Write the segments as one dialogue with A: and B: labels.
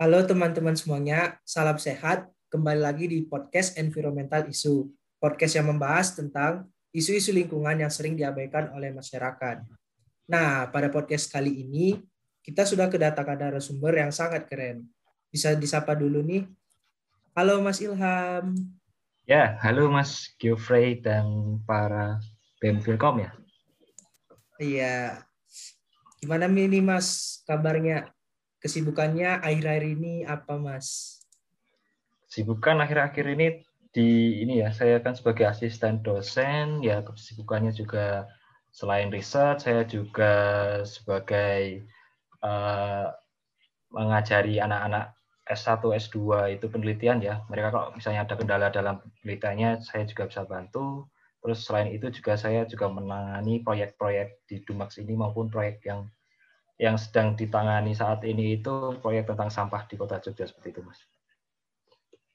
A: Halo teman-teman semuanya, salam sehat. Kembali lagi di podcast Environmental Issue, podcast yang membahas tentang isu-isu lingkungan yang sering diabaikan oleh masyarakat. Nah, pada podcast kali ini kita sudah kedatangan narasumber yang sangat keren. Bisa disapa dulu nih. Halo Mas Ilham.
B: Ya, halo Mas Geoffrey dan para BEM Vilkom ya.
A: Iya. Gimana nih Mas kabarnya? Kesibukannya akhir-akhir ini apa, Mas?
B: Kesibukan akhir-akhir ini di ini ya, saya kan sebagai asisten dosen, ya kesibukannya juga selain riset, saya juga sebagai uh, mengajari anak-anak S1, S2 itu penelitian ya. Mereka kalau misalnya ada kendala dalam penelitiannya, saya juga bisa bantu. Terus selain itu juga saya juga menangani proyek-proyek di Dumax ini maupun proyek yang yang sedang ditangani saat ini itu proyek tentang sampah di Kota Jogja seperti itu, Mas.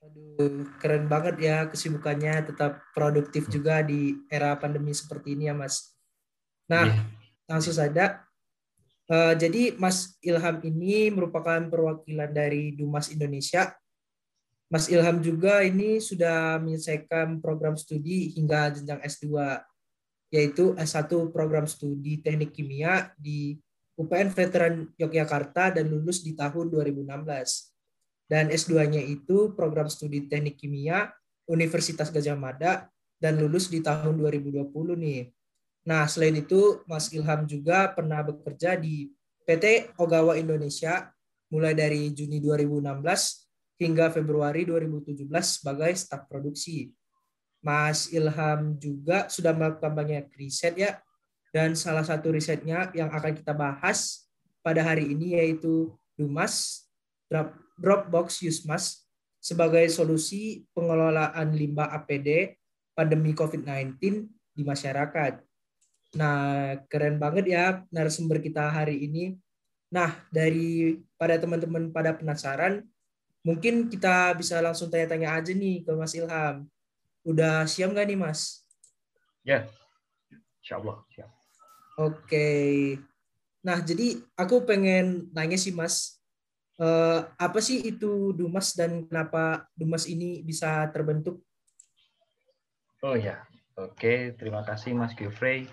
A: Aduh, keren banget ya kesibukannya, tetap produktif hmm. juga di era pandemi seperti ini ya, Mas. Nah, yeah. langsung saja. Uh, jadi Mas Ilham ini merupakan perwakilan dari Dumas Indonesia. Mas Ilham juga ini sudah menyelesaikan program studi hingga jenjang S2, yaitu S1 program studi teknik kimia di UPN Veteran Yogyakarta dan lulus di tahun 2016. Dan S2-nya itu program studi teknik kimia Universitas Gajah Mada dan lulus di tahun 2020 nih. Nah, selain itu Mas Ilham juga pernah bekerja di PT Ogawa Indonesia mulai dari Juni 2016 hingga Februari 2017 sebagai staf produksi. Mas Ilham juga sudah melakukan banyak riset ya dan salah satu risetnya yang akan kita bahas pada hari ini yaitu Dumas Dropbox Usmas sebagai solusi pengelolaan limbah APD pandemi COVID-19 di masyarakat. Nah, keren banget ya narasumber kita hari ini. Nah, dari pada teman-teman pada penasaran, mungkin kita bisa langsung tanya-tanya aja nih ke Mas Ilham. Udah siap nggak nih, Mas?
B: Ya, insya Allah siap.
A: Oke. Nah, jadi aku pengen nanya sih, Mas. Uh, apa sih itu Dumas dan kenapa Dumas ini bisa terbentuk?
B: Oh ya, oke. Terima kasih Mas Geoffrey.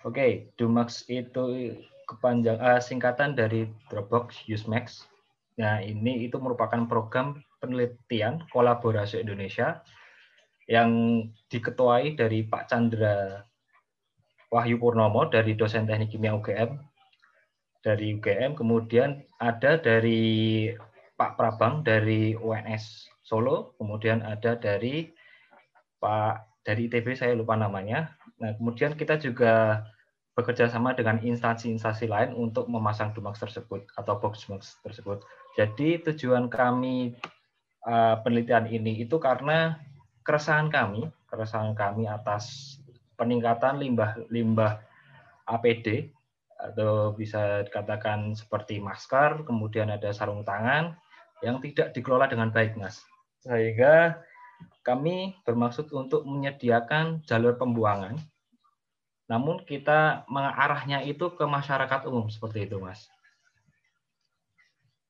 B: Oke, Dumas itu kepanjang uh, singkatan dari Dropbox Usemax. Nah, ini itu merupakan program penelitian kolaborasi Indonesia yang diketuai dari Pak Chandra Wahyu Purnomo dari dosen teknik kimia UGM dari UGM kemudian ada dari Pak Prabang dari UNS Solo. Kemudian ada dari Pak dari ITB saya lupa namanya. Nah kemudian kita juga bekerja sama dengan instansi-instansi lain untuk memasang Dumax tersebut atau box Dumax tersebut. Jadi tujuan kami uh, penelitian ini itu karena keresahan kami, keresahan kami atas peningkatan limbah limbah APD atau bisa dikatakan seperti masker, kemudian ada sarung tangan yang tidak dikelola dengan baik, Mas. Sehingga kami bermaksud untuk menyediakan jalur pembuangan, namun kita mengarahnya itu ke masyarakat umum seperti itu, Mas.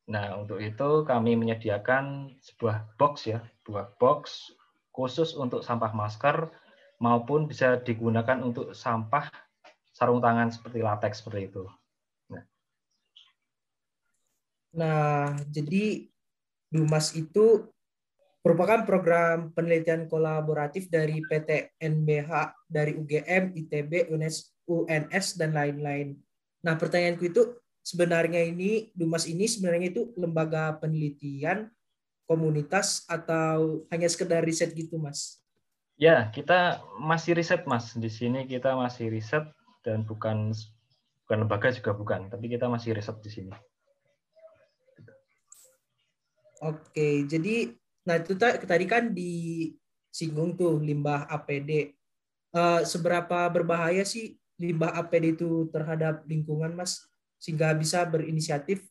B: Nah, untuk itu kami menyediakan sebuah box ya, sebuah box khusus untuk sampah masker maupun bisa digunakan untuk sampah sarung tangan seperti latex seperti itu.
A: Nah, nah jadi Dumas itu merupakan program penelitian kolaboratif dari PT NBH dari UGM, ITB, UNES, UNS dan lain-lain. Nah, pertanyaanku itu sebenarnya ini Dumas ini sebenarnya itu lembaga penelitian komunitas atau hanya sekedar riset gitu, Mas?
B: Ya, kita masih riset, Mas. Di sini kita masih riset dan bukan bukan lembaga juga bukan, tapi kita masih riset di sini.
A: Oke, jadi nah itu tadi kan disinggung tuh limbah APD. Uh, eh, seberapa berbahaya sih limbah APD itu terhadap lingkungan, Mas? Sehingga bisa berinisiatif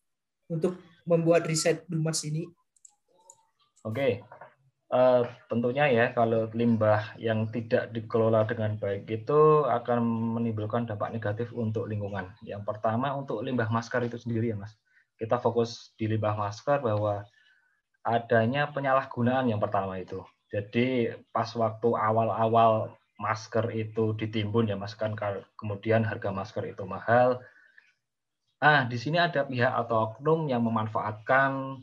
A: untuk membuat riset Dumas ini.
B: Oke, Uh, tentunya ya kalau limbah yang tidak dikelola dengan baik itu akan menimbulkan dampak negatif untuk lingkungan. Yang pertama untuk limbah masker itu sendiri ya mas, kita fokus di limbah masker bahwa adanya penyalahgunaan yang pertama itu. Jadi pas waktu awal-awal masker itu ditimbun ya mas kan kemudian harga masker itu mahal. Ah di sini ada pihak atau oknum yang memanfaatkan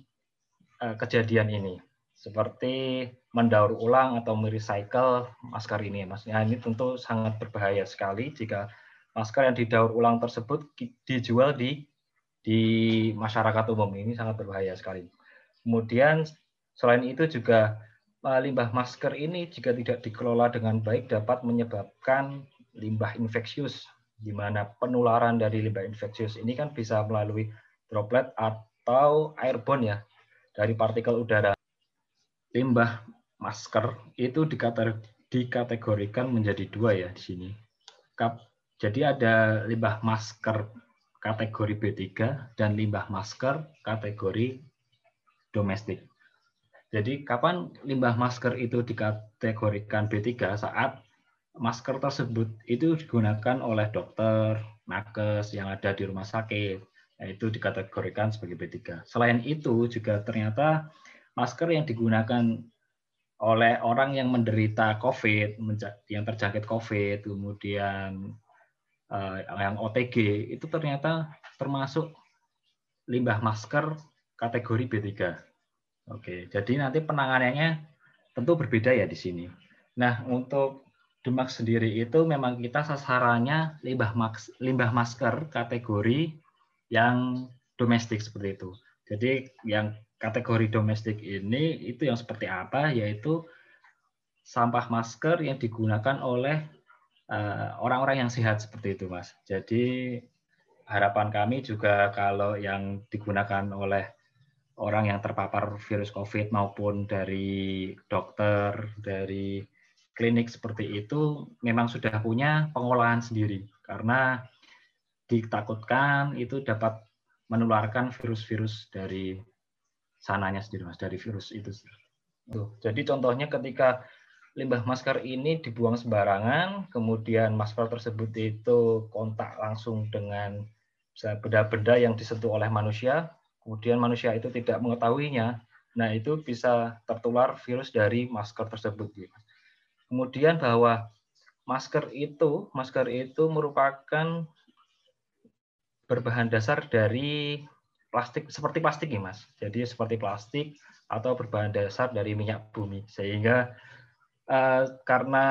B: uh, kejadian ini seperti mendaur ulang atau merecycle masker ini. Nah, ini tentu sangat berbahaya sekali jika masker yang didaur ulang tersebut dijual di di masyarakat umum ini sangat berbahaya sekali. Kemudian selain itu juga eh, limbah masker ini jika tidak dikelola dengan baik dapat menyebabkan limbah infeksius di mana penularan dari limbah infeksius ini kan bisa melalui droplet atau airborne ya dari partikel udara. Limbah masker itu dikategorikan menjadi dua ya di sini. Jadi ada limbah masker kategori B3 dan limbah masker kategori domestik. Jadi kapan limbah masker itu dikategorikan B3 saat masker tersebut itu digunakan oleh dokter, nakes yang ada di rumah sakit, yaitu dikategorikan sebagai B3. Selain itu juga ternyata masker yang digunakan oleh orang yang menderita COVID, yang terjangkit COVID, kemudian uh, yang OTG itu ternyata termasuk limbah masker kategori B3. Oke, jadi nanti penanganannya tentu berbeda ya di sini. Nah, untuk Demak sendiri itu memang kita sasarannya limbah mas limbah masker kategori yang domestik seperti itu. Jadi yang kategori domestik ini itu yang seperti apa yaitu sampah masker yang digunakan oleh eh, orang-orang yang sehat seperti itu, Mas. Jadi harapan kami juga kalau yang digunakan oleh orang yang terpapar virus COVID maupun dari dokter, dari klinik seperti itu memang sudah punya pengolahan sendiri karena ditakutkan itu dapat menularkan virus-virus dari sananya sendiri mas dari virus itu. Jadi contohnya ketika limbah masker ini dibuang sembarangan, kemudian masker tersebut itu kontak langsung dengan benda-benda yang disentuh oleh manusia, kemudian manusia itu tidak mengetahuinya, nah itu bisa tertular virus dari masker tersebut. Kemudian bahwa masker itu, masker itu merupakan berbahan dasar dari plastik seperti plastik ya mas. Jadi seperti plastik atau berbahan dasar dari minyak bumi sehingga uh, karena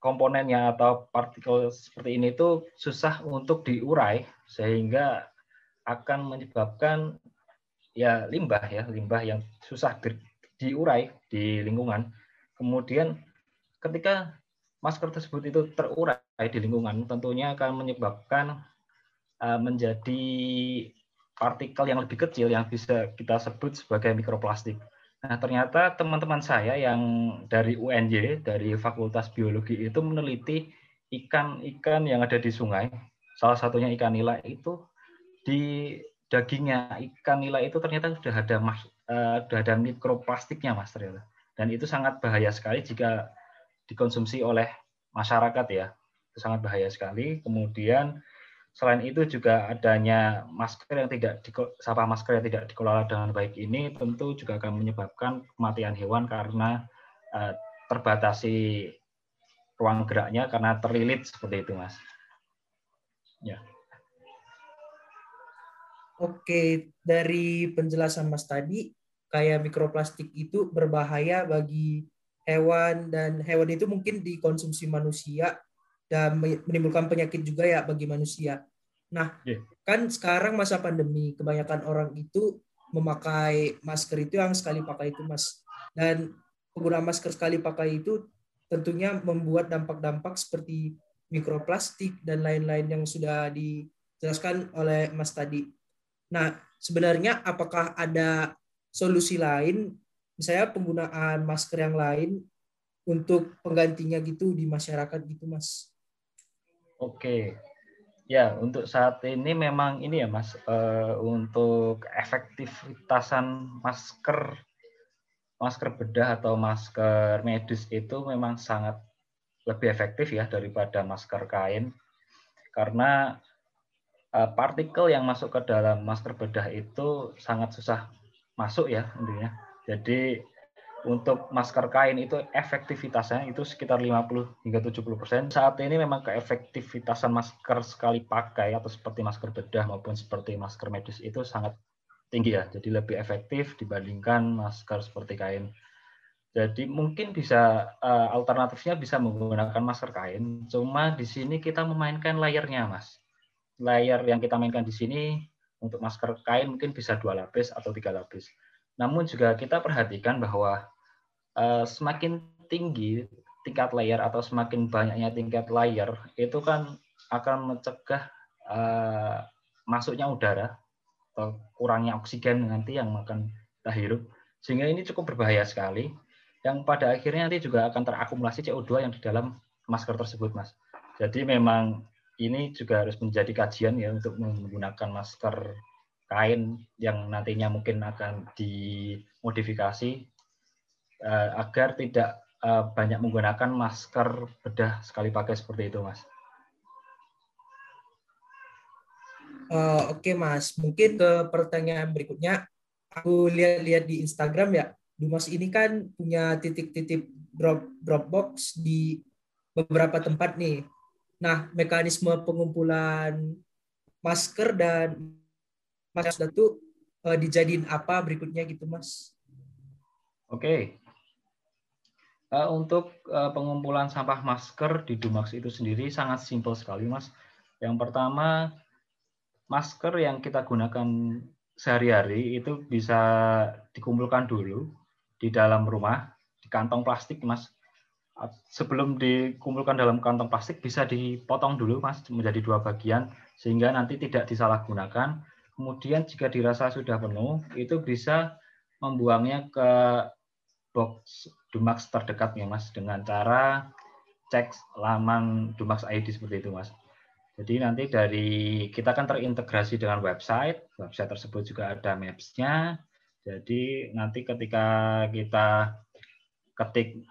B: komponennya atau partikel seperti ini itu susah untuk diurai sehingga akan menyebabkan ya limbah ya limbah yang susah diurai di lingkungan kemudian ketika masker tersebut itu terurai di lingkungan tentunya akan menyebabkan uh, menjadi partikel yang lebih kecil yang bisa kita sebut sebagai mikroplastik. Nah, ternyata teman-teman saya yang dari UNJ, dari Fakultas Biologi itu meneliti ikan-ikan yang ada di sungai. Salah satunya ikan nila itu di dagingnya ikan nila itu ternyata sudah ada mas, uh, sudah ada mikroplastiknya mas ternyata dan itu sangat bahaya sekali jika dikonsumsi oleh masyarakat ya itu sangat bahaya sekali kemudian selain itu juga adanya masker yang tidak sampah masker yang tidak dikelola dengan baik ini tentu juga akan menyebabkan kematian hewan karena uh, terbatasi ruang geraknya karena terlilit seperti itu mas. Ya.
A: Oke, dari penjelasan Mas tadi, kayak mikroplastik itu berbahaya bagi hewan dan hewan itu mungkin dikonsumsi manusia dan menimbulkan penyakit juga ya bagi manusia. Nah, yeah. kan sekarang masa pandemi, kebanyakan orang itu memakai masker itu yang sekali pakai itu, Mas. Dan pengguna masker sekali pakai itu tentunya membuat dampak-dampak seperti mikroplastik dan lain-lain yang sudah dijelaskan oleh Mas tadi. Nah, sebenarnya apakah ada solusi lain, misalnya penggunaan masker yang lain untuk penggantinya gitu di masyarakat gitu, Mas?
B: Oke. Ya, untuk saat ini memang ini ya, Mas, uh, untuk efektivitasan masker masker bedah atau masker medis itu memang sangat lebih efektif ya daripada masker kain karena uh, partikel yang masuk ke dalam masker bedah itu sangat susah masuk ya intinya. Jadi untuk masker kain itu efektivitasnya itu sekitar 50 hingga 70 persen. Saat ini memang keefektivitasan masker sekali pakai atau seperti masker bedah maupun seperti masker medis itu sangat tinggi ya. Jadi lebih efektif dibandingkan masker seperti kain. Jadi mungkin bisa uh, alternatifnya bisa menggunakan masker kain. Cuma di sini kita memainkan layernya, Mas. Layer yang kita mainkan di sini untuk masker kain mungkin bisa dua lapis atau tiga lapis. Namun juga kita perhatikan bahwa uh, semakin tinggi tingkat layer atau semakin banyaknya tingkat layer itu kan akan mencegah uh, masuknya udara atau kurangnya oksigen nanti yang akan kita hirup sehingga ini cukup berbahaya sekali. Yang pada akhirnya nanti juga akan terakumulasi CO2 yang di dalam masker tersebut mas. Jadi memang ini juga harus menjadi kajian ya untuk menggunakan masker kain yang nantinya mungkin akan dimodifikasi agar tidak uh, banyak menggunakan masker bedah sekali pakai seperti itu, Mas.
A: Uh, Oke, okay, Mas. Mungkin ke pertanyaan berikutnya. Aku lihat-lihat di Instagram ya, Dumas ini kan punya titik-titik drop Dropbox di beberapa tempat nih. Nah, mekanisme pengumpulan masker dan masker itu uh, dijadiin apa berikutnya gitu, Mas?
B: Oke, untuk uh, pengumpulan sampah masker di Dumax itu sendiri sangat simpel sekali, Mas. Yang pertama, masker yang kita gunakan sehari-hari itu bisa dikumpulkan dulu di dalam rumah di kantong plastik, Mas. Sebelum dikumpulkan dalam kantong plastik bisa dipotong dulu, Mas, menjadi dua bagian sehingga nanti tidak disalahgunakan. Kemudian jika dirasa sudah penuh, itu bisa membuangnya ke box Dumax terdekatnya Mas dengan cara cek laman Dumax ID seperti itu Mas. Jadi nanti dari kita kan terintegrasi dengan website, website tersebut juga ada maps-nya. Jadi nanti ketika kita ketik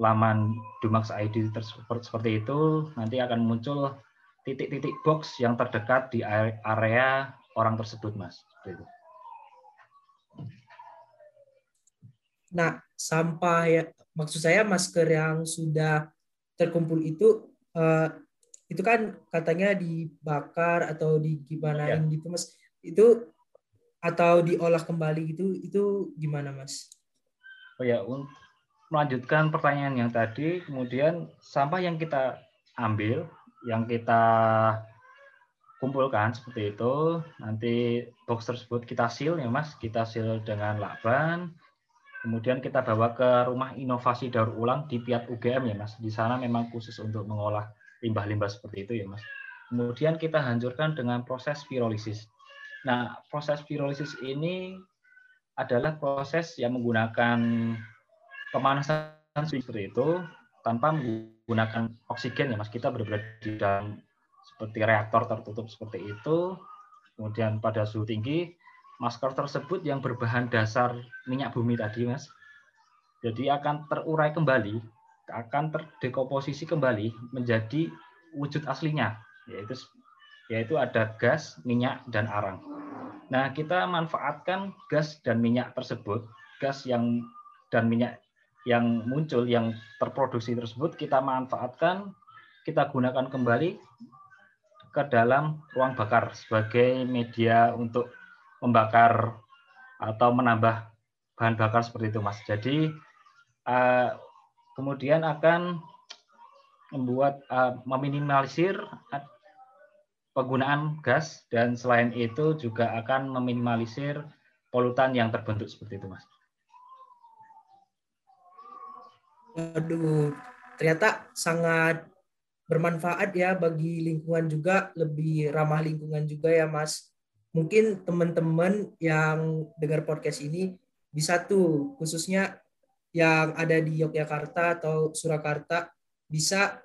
B: laman Dumax ID tersebut seperti itu, nanti akan muncul titik-titik box yang terdekat di area orang tersebut, Mas. Seperti itu.
A: Nah, sampah ya maksud saya masker yang sudah terkumpul itu uh, itu kan katanya dibakar atau digimanain ya. gitu mas itu atau diolah kembali gitu itu gimana mas?
B: Oh ya melanjutkan pertanyaan yang tadi kemudian sampah yang kita ambil yang kita kumpulkan seperti itu nanti box tersebut kita seal ya mas kita seal dengan lakban Kemudian kita bawa ke rumah inovasi daur ulang di Piat UGM ya Mas. Di sana memang khusus untuk mengolah limbah-limbah seperti itu ya Mas. Kemudian kita hancurkan dengan proses pirolisis. Nah, proses pirolisis ini adalah proses yang menggunakan pemanasan seperti itu tanpa menggunakan oksigen ya Mas. Kita benar-benar di dalam seperti reaktor tertutup seperti itu. Kemudian pada suhu tinggi masker tersebut yang berbahan dasar minyak bumi tadi, Mas. Jadi akan terurai kembali, akan terdekomposisi kembali menjadi wujud aslinya, yaitu yaitu ada gas, minyak, dan arang. Nah, kita manfaatkan gas dan minyak tersebut, gas yang dan minyak yang muncul, yang terproduksi tersebut, kita manfaatkan, kita gunakan kembali ke dalam ruang bakar sebagai media untuk membakar atau menambah bahan bakar seperti itu, Mas. Jadi uh, kemudian akan membuat uh, meminimalisir penggunaan gas dan selain itu juga akan meminimalisir polutan yang terbentuk seperti itu, Mas.
A: Aduh, ternyata sangat bermanfaat ya bagi lingkungan juga, lebih ramah lingkungan juga ya, Mas mungkin teman-teman yang dengar podcast ini bisa tuh khususnya yang ada di Yogyakarta atau Surakarta bisa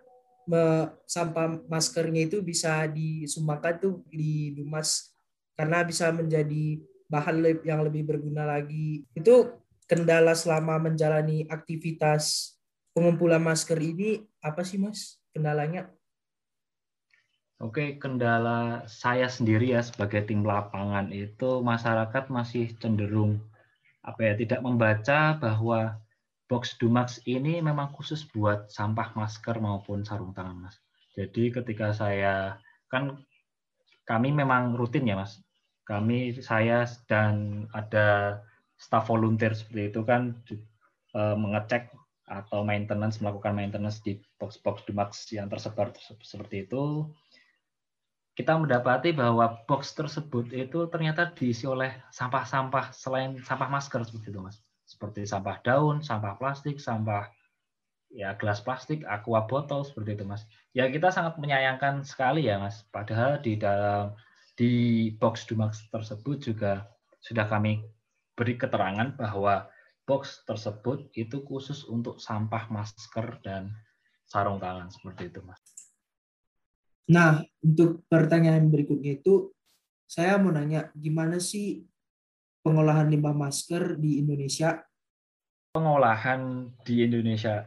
A: me, sampah maskernya itu bisa disumbangkan tuh di Dumas karena bisa menjadi bahan yang lebih berguna lagi. Itu kendala selama menjalani aktivitas pengumpulan masker ini apa sih Mas kendalanya?
B: Oke, kendala saya sendiri ya sebagai tim lapangan itu masyarakat masih cenderung apa ya tidak membaca bahwa box Dumax ini memang khusus buat sampah masker maupun sarung tangan, Mas. Jadi ketika saya kan kami memang rutin ya, Mas. Kami saya dan ada staff volunteer seperti itu kan eh, mengecek atau maintenance melakukan maintenance di box-box Dumax yang tersebar seperti itu kita mendapati bahwa box tersebut itu ternyata diisi oleh sampah-sampah selain sampah masker seperti itu mas. Seperti sampah daun sampah plastik sampah ya gelas plastik aqua botol seperti itu mas. Ya kita sangat menyayangkan sekali ya mas. Padahal di dalam di box Dumax tersebut juga sudah kami beri keterangan bahwa box tersebut itu khusus untuk sampah masker dan sarung tangan seperti itu mas
A: Nah, untuk pertanyaan berikutnya itu, saya mau nanya, gimana sih pengolahan limbah masker di Indonesia?
B: Pengolahan di Indonesia,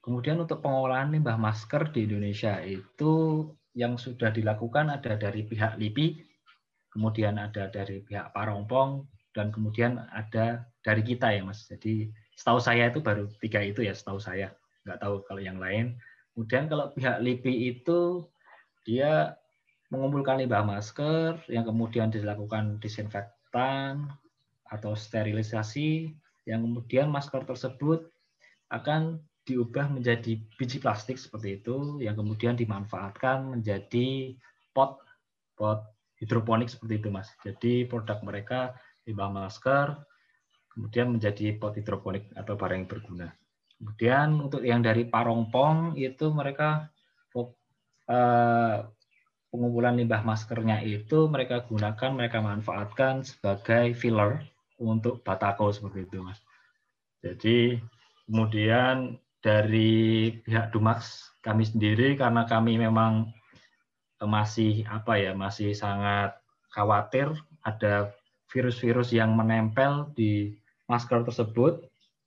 B: kemudian untuk pengolahan limbah masker di Indonesia itu yang sudah dilakukan ada dari pihak LIPI, kemudian ada dari pihak Parongpong, dan kemudian ada dari kita ya Mas. Jadi setahu saya itu baru tiga itu ya, setahu saya. Nggak tahu kalau yang lain. Kemudian kalau pihak LIPI itu dia mengumpulkan limbah masker yang kemudian dilakukan disinfektan atau sterilisasi yang kemudian masker tersebut akan diubah menjadi biji plastik seperti itu yang kemudian dimanfaatkan menjadi pot pot hidroponik seperti itu mas. Jadi produk mereka limbah masker kemudian menjadi pot hidroponik atau barang yang berguna. Kemudian untuk yang dari parongpong itu mereka pengumpulan limbah maskernya itu mereka gunakan, mereka manfaatkan sebagai filler untuk batako seperti itu, Mas. Jadi kemudian dari pihak Dumax kami sendiri karena kami memang masih apa ya, masih sangat khawatir ada virus-virus yang menempel di masker tersebut.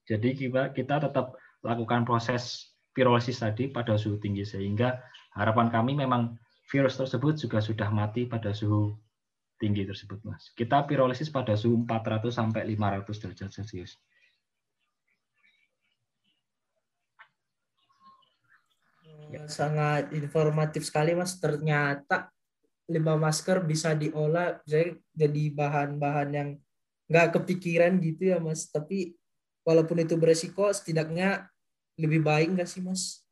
B: Jadi kita kita tetap lakukan proses pirolisis tadi pada suhu tinggi sehingga harapan kami memang virus tersebut juga sudah mati pada suhu tinggi tersebut, Mas. Kita pirolisis pada suhu 400 sampai 500 derajat Celcius.
A: Ya. Sangat informatif sekali, Mas. Ternyata limbah masker bisa diolah jadi bahan-bahan yang nggak kepikiran gitu ya, Mas. Tapi walaupun itu beresiko, setidaknya lebih baik nggak sih, Mas?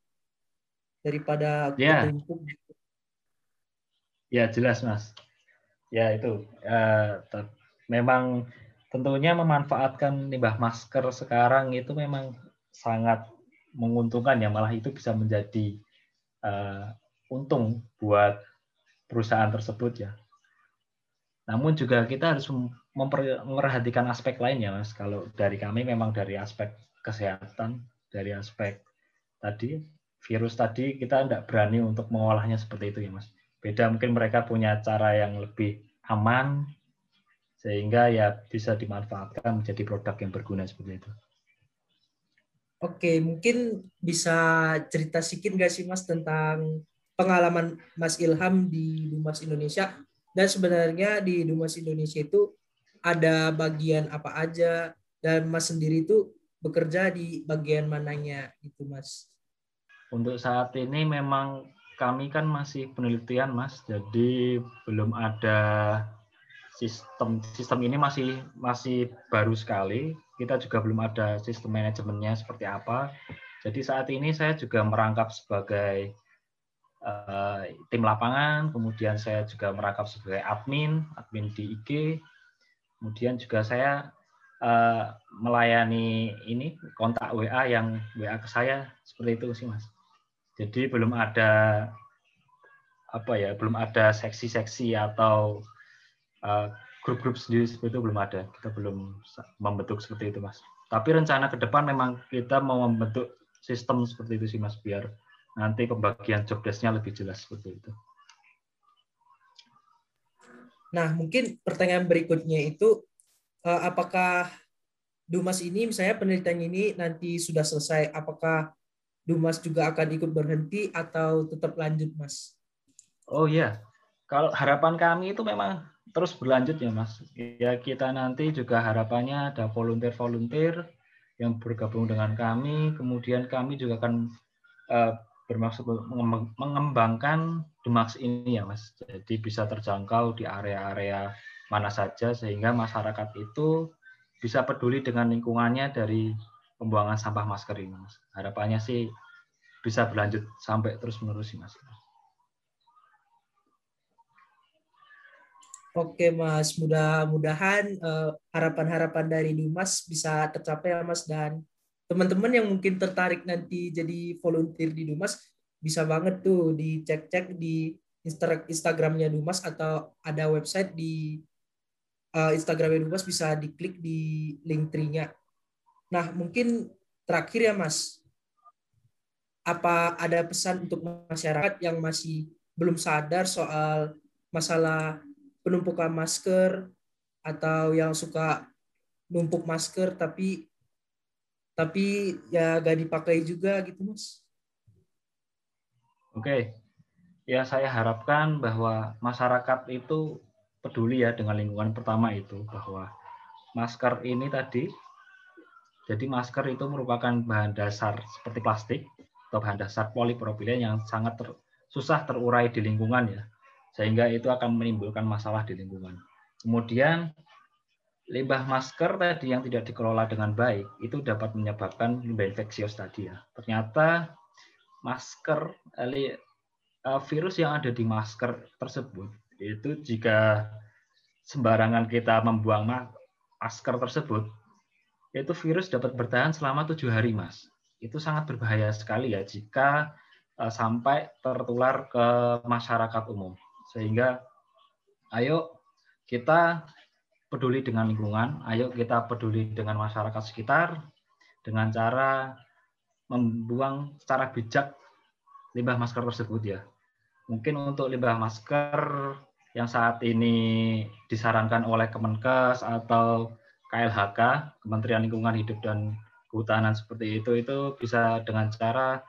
A: Daripada
B: ya. tumpuk Ya jelas mas. Ya itu uh, memang tentunya memanfaatkan limbah masker sekarang itu memang sangat menguntungkan ya malah itu bisa menjadi uh, untung buat perusahaan tersebut ya. Namun juga kita harus memperhatikan aspek lain ya mas. Kalau dari kami memang dari aspek kesehatan, dari aspek tadi virus tadi kita tidak berani untuk mengolahnya seperti itu ya mas. Beda mungkin mereka punya cara yang lebih aman sehingga ya bisa dimanfaatkan menjadi produk yang berguna seperti itu.
A: Oke, mungkin bisa cerita sedikit nggak sih Mas tentang pengalaman Mas Ilham di Dumas Indonesia dan sebenarnya di Dumas Indonesia itu ada bagian apa aja dan Mas sendiri itu bekerja di bagian mananya itu Mas?
B: Untuk saat ini memang kami kan masih penelitian, Mas. Jadi belum ada sistem sistem ini masih masih baru sekali. Kita juga belum ada sistem manajemennya seperti apa. Jadi saat ini saya juga merangkap sebagai uh, tim lapangan, kemudian saya juga merangkap sebagai admin, admin di IG. Kemudian juga saya uh, melayani ini kontak WA yang WA ke saya seperti itu sih, Mas. Jadi belum ada apa ya, belum ada seksi-seksi atau uh, grup-grup sendiri seperti itu belum ada. Kita belum membentuk seperti itu, Mas. Tapi rencana ke depan memang kita mau membentuk sistem seperti itu sih, Mas, biar nanti pembagian job desk-nya lebih jelas seperti itu.
A: Nah, mungkin pertanyaan berikutnya itu uh, apakah Dumas ini misalnya penelitian ini nanti sudah selesai, apakah Dumas juga akan ikut berhenti atau tetap lanjut, Mas?
B: Oh iya, kalau harapan kami itu memang terus berlanjut ya Mas. Ya kita nanti juga harapannya ada volunteer-volunteer yang bergabung dengan kami. Kemudian kami juga akan uh, bermaksud mengembangkan Demax ini ya Mas. Jadi bisa terjangkau di area-area mana saja sehingga masyarakat itu bisa peduli dengan lingkungannya dari pembuangan sampah masker ini Mas. Harapannya sih bisa berlanjut sampai terus menerus Mas.
A: Oke Mas, mudah-mudahan uh, harapan-harapan dari Dimas bisa tercapai ya Mas dan teman-teman yang mungkin tertarik nanti jadi volunteer di Dumas bisa banget tuh dicek-cek di Instagramnya Dumas atau ada website di uh, Instagramnya Dumas bisa diklik di link tree-nya. Nah mungkin terakhir ya Mas, apa ada pesan untuk masyarakat yang masih belum sadar soal masalah penumpukan masker atau yang suka numpuk masker tapi tapi ya gak dipakai juga gitu mas.
B: Oke, ya saya harapkan bahwa masyarakat itu peduli ya dengan lingkungan pertama itu bahwa masker ini tadi jadi masker itu merupakan bahan dasar seperti plastik atau bahan dasar polipropilen yang sangat ter, susah terurai di lingkungan ya sehingga itu akan menimbulkan masalah di lingkungan. Kemudian limbah masker tadi yang tidak dikelola dengan baik itu dapat menyebabkan limbah infeksius tadi ya. Ternyata masker eh, eh, virus yang ada di masker tersebut itu jika sembarangan kita membuang masker tersebut itu virus dapat bertahan selama tujuh hari mas itu sangat berbahaya sekali ya jika eh, sampai tertular ke masyarakat umum sehingga ayo kita peduli dengan lingkungan, ayo kita peduli dengan masyarakat sekitar dengan cara membuang secara bijak limbah masker tersebut ya. Mungkin untuk limbah masker yang saat ini disarankan oleh Kemenkes atau KLHK, Kementerian Lingkungan Hidup dan Kehutanan seperti itu, itu bisa dengan cara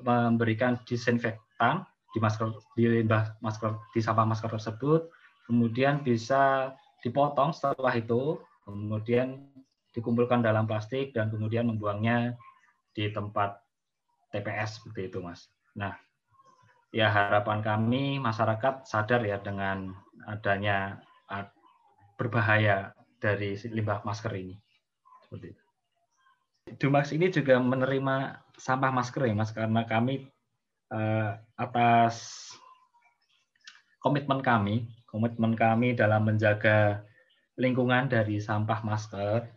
B: memberikan disinfektan di masker di limbah masker di sampah masker tersebut. Kemudian bisa dipotong setelah itu kemudian dikumpulkan dalam plastik dan kemudian membuangnya di tempat TPS seperti itu mas. Nah ya harapan kami masyarakat sadar ya dengan adanya berbahaya dari limbah masker ini seperti itu. Dumax ini juga menerima sampah masker ya mas karena kami uh, atas komitmen kami, komitmen kami dalam menjaga lingkungan dari sampah masker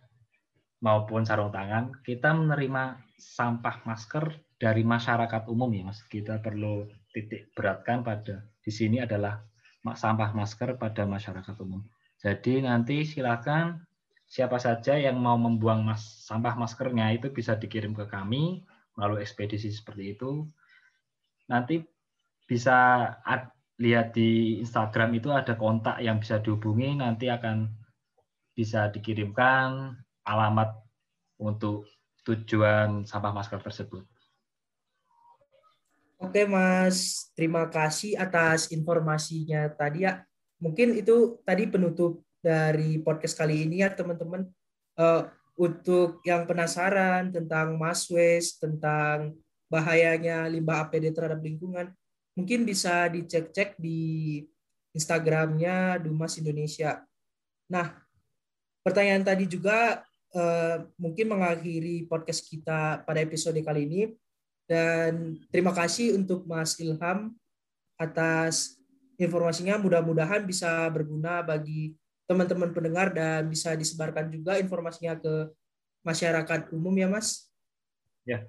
B: maupun sarung tangan, kita menerima sampah masker dari masyarakat umum ya Mas. Kita perlu titik beratkan pada di sini adalah sampah masker pada masyarakat umum. Jadi nanti silakan siapa saja yang mau membuang mas, sampah maskernya itu bisa dikirim ke kami melalui ekspedisi seperti itu nanti bisa lihat di Instagram itu ada kontak yang bisa dihubungi nanti akan bisa dikirimkan alamat untuk tujuan sampah masker tersebut.
A: Oke Mas, terima kasih atas informasinya tadi ya. Mungkin itu tadi penutup dari podcast kali ini ya teman-teman. Uh, untuk yang penasaran tentang Maswes, tentang bahayanya limbah APD terhadap lingkungan, mungkin bisa dicek-cek di Instagramnya Dumas Indonesia. Nah, pertanyaan tadi juga uh, mungkin mengakhiri podcast kita pada episode kali ini. Dan terima kasih untuk Mas Ilham atas informasinya. Mudah-mudahan bisa berguna bagi teman-teman pendengar dan bisa disebarkan juga informasinya ke masyarakat umum ya Mas.
B: Ya,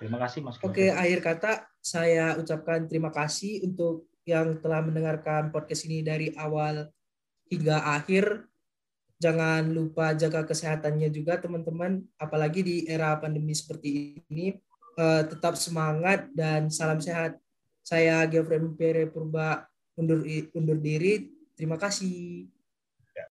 B: Terima kasih Mas.
A: Oke, akhir kata saya ucapkan terima kasih untuk yang telah mendengarkan podcast ini dari awal hingga akhir. Jangan lupa jaga kesehatannya juga teman-teman, apalagi di era pandemi seperti ini. Uh, tetap semangat dan salam sehat. Saya Geoffrey Pere Purba undur undur diri. Terima kasih.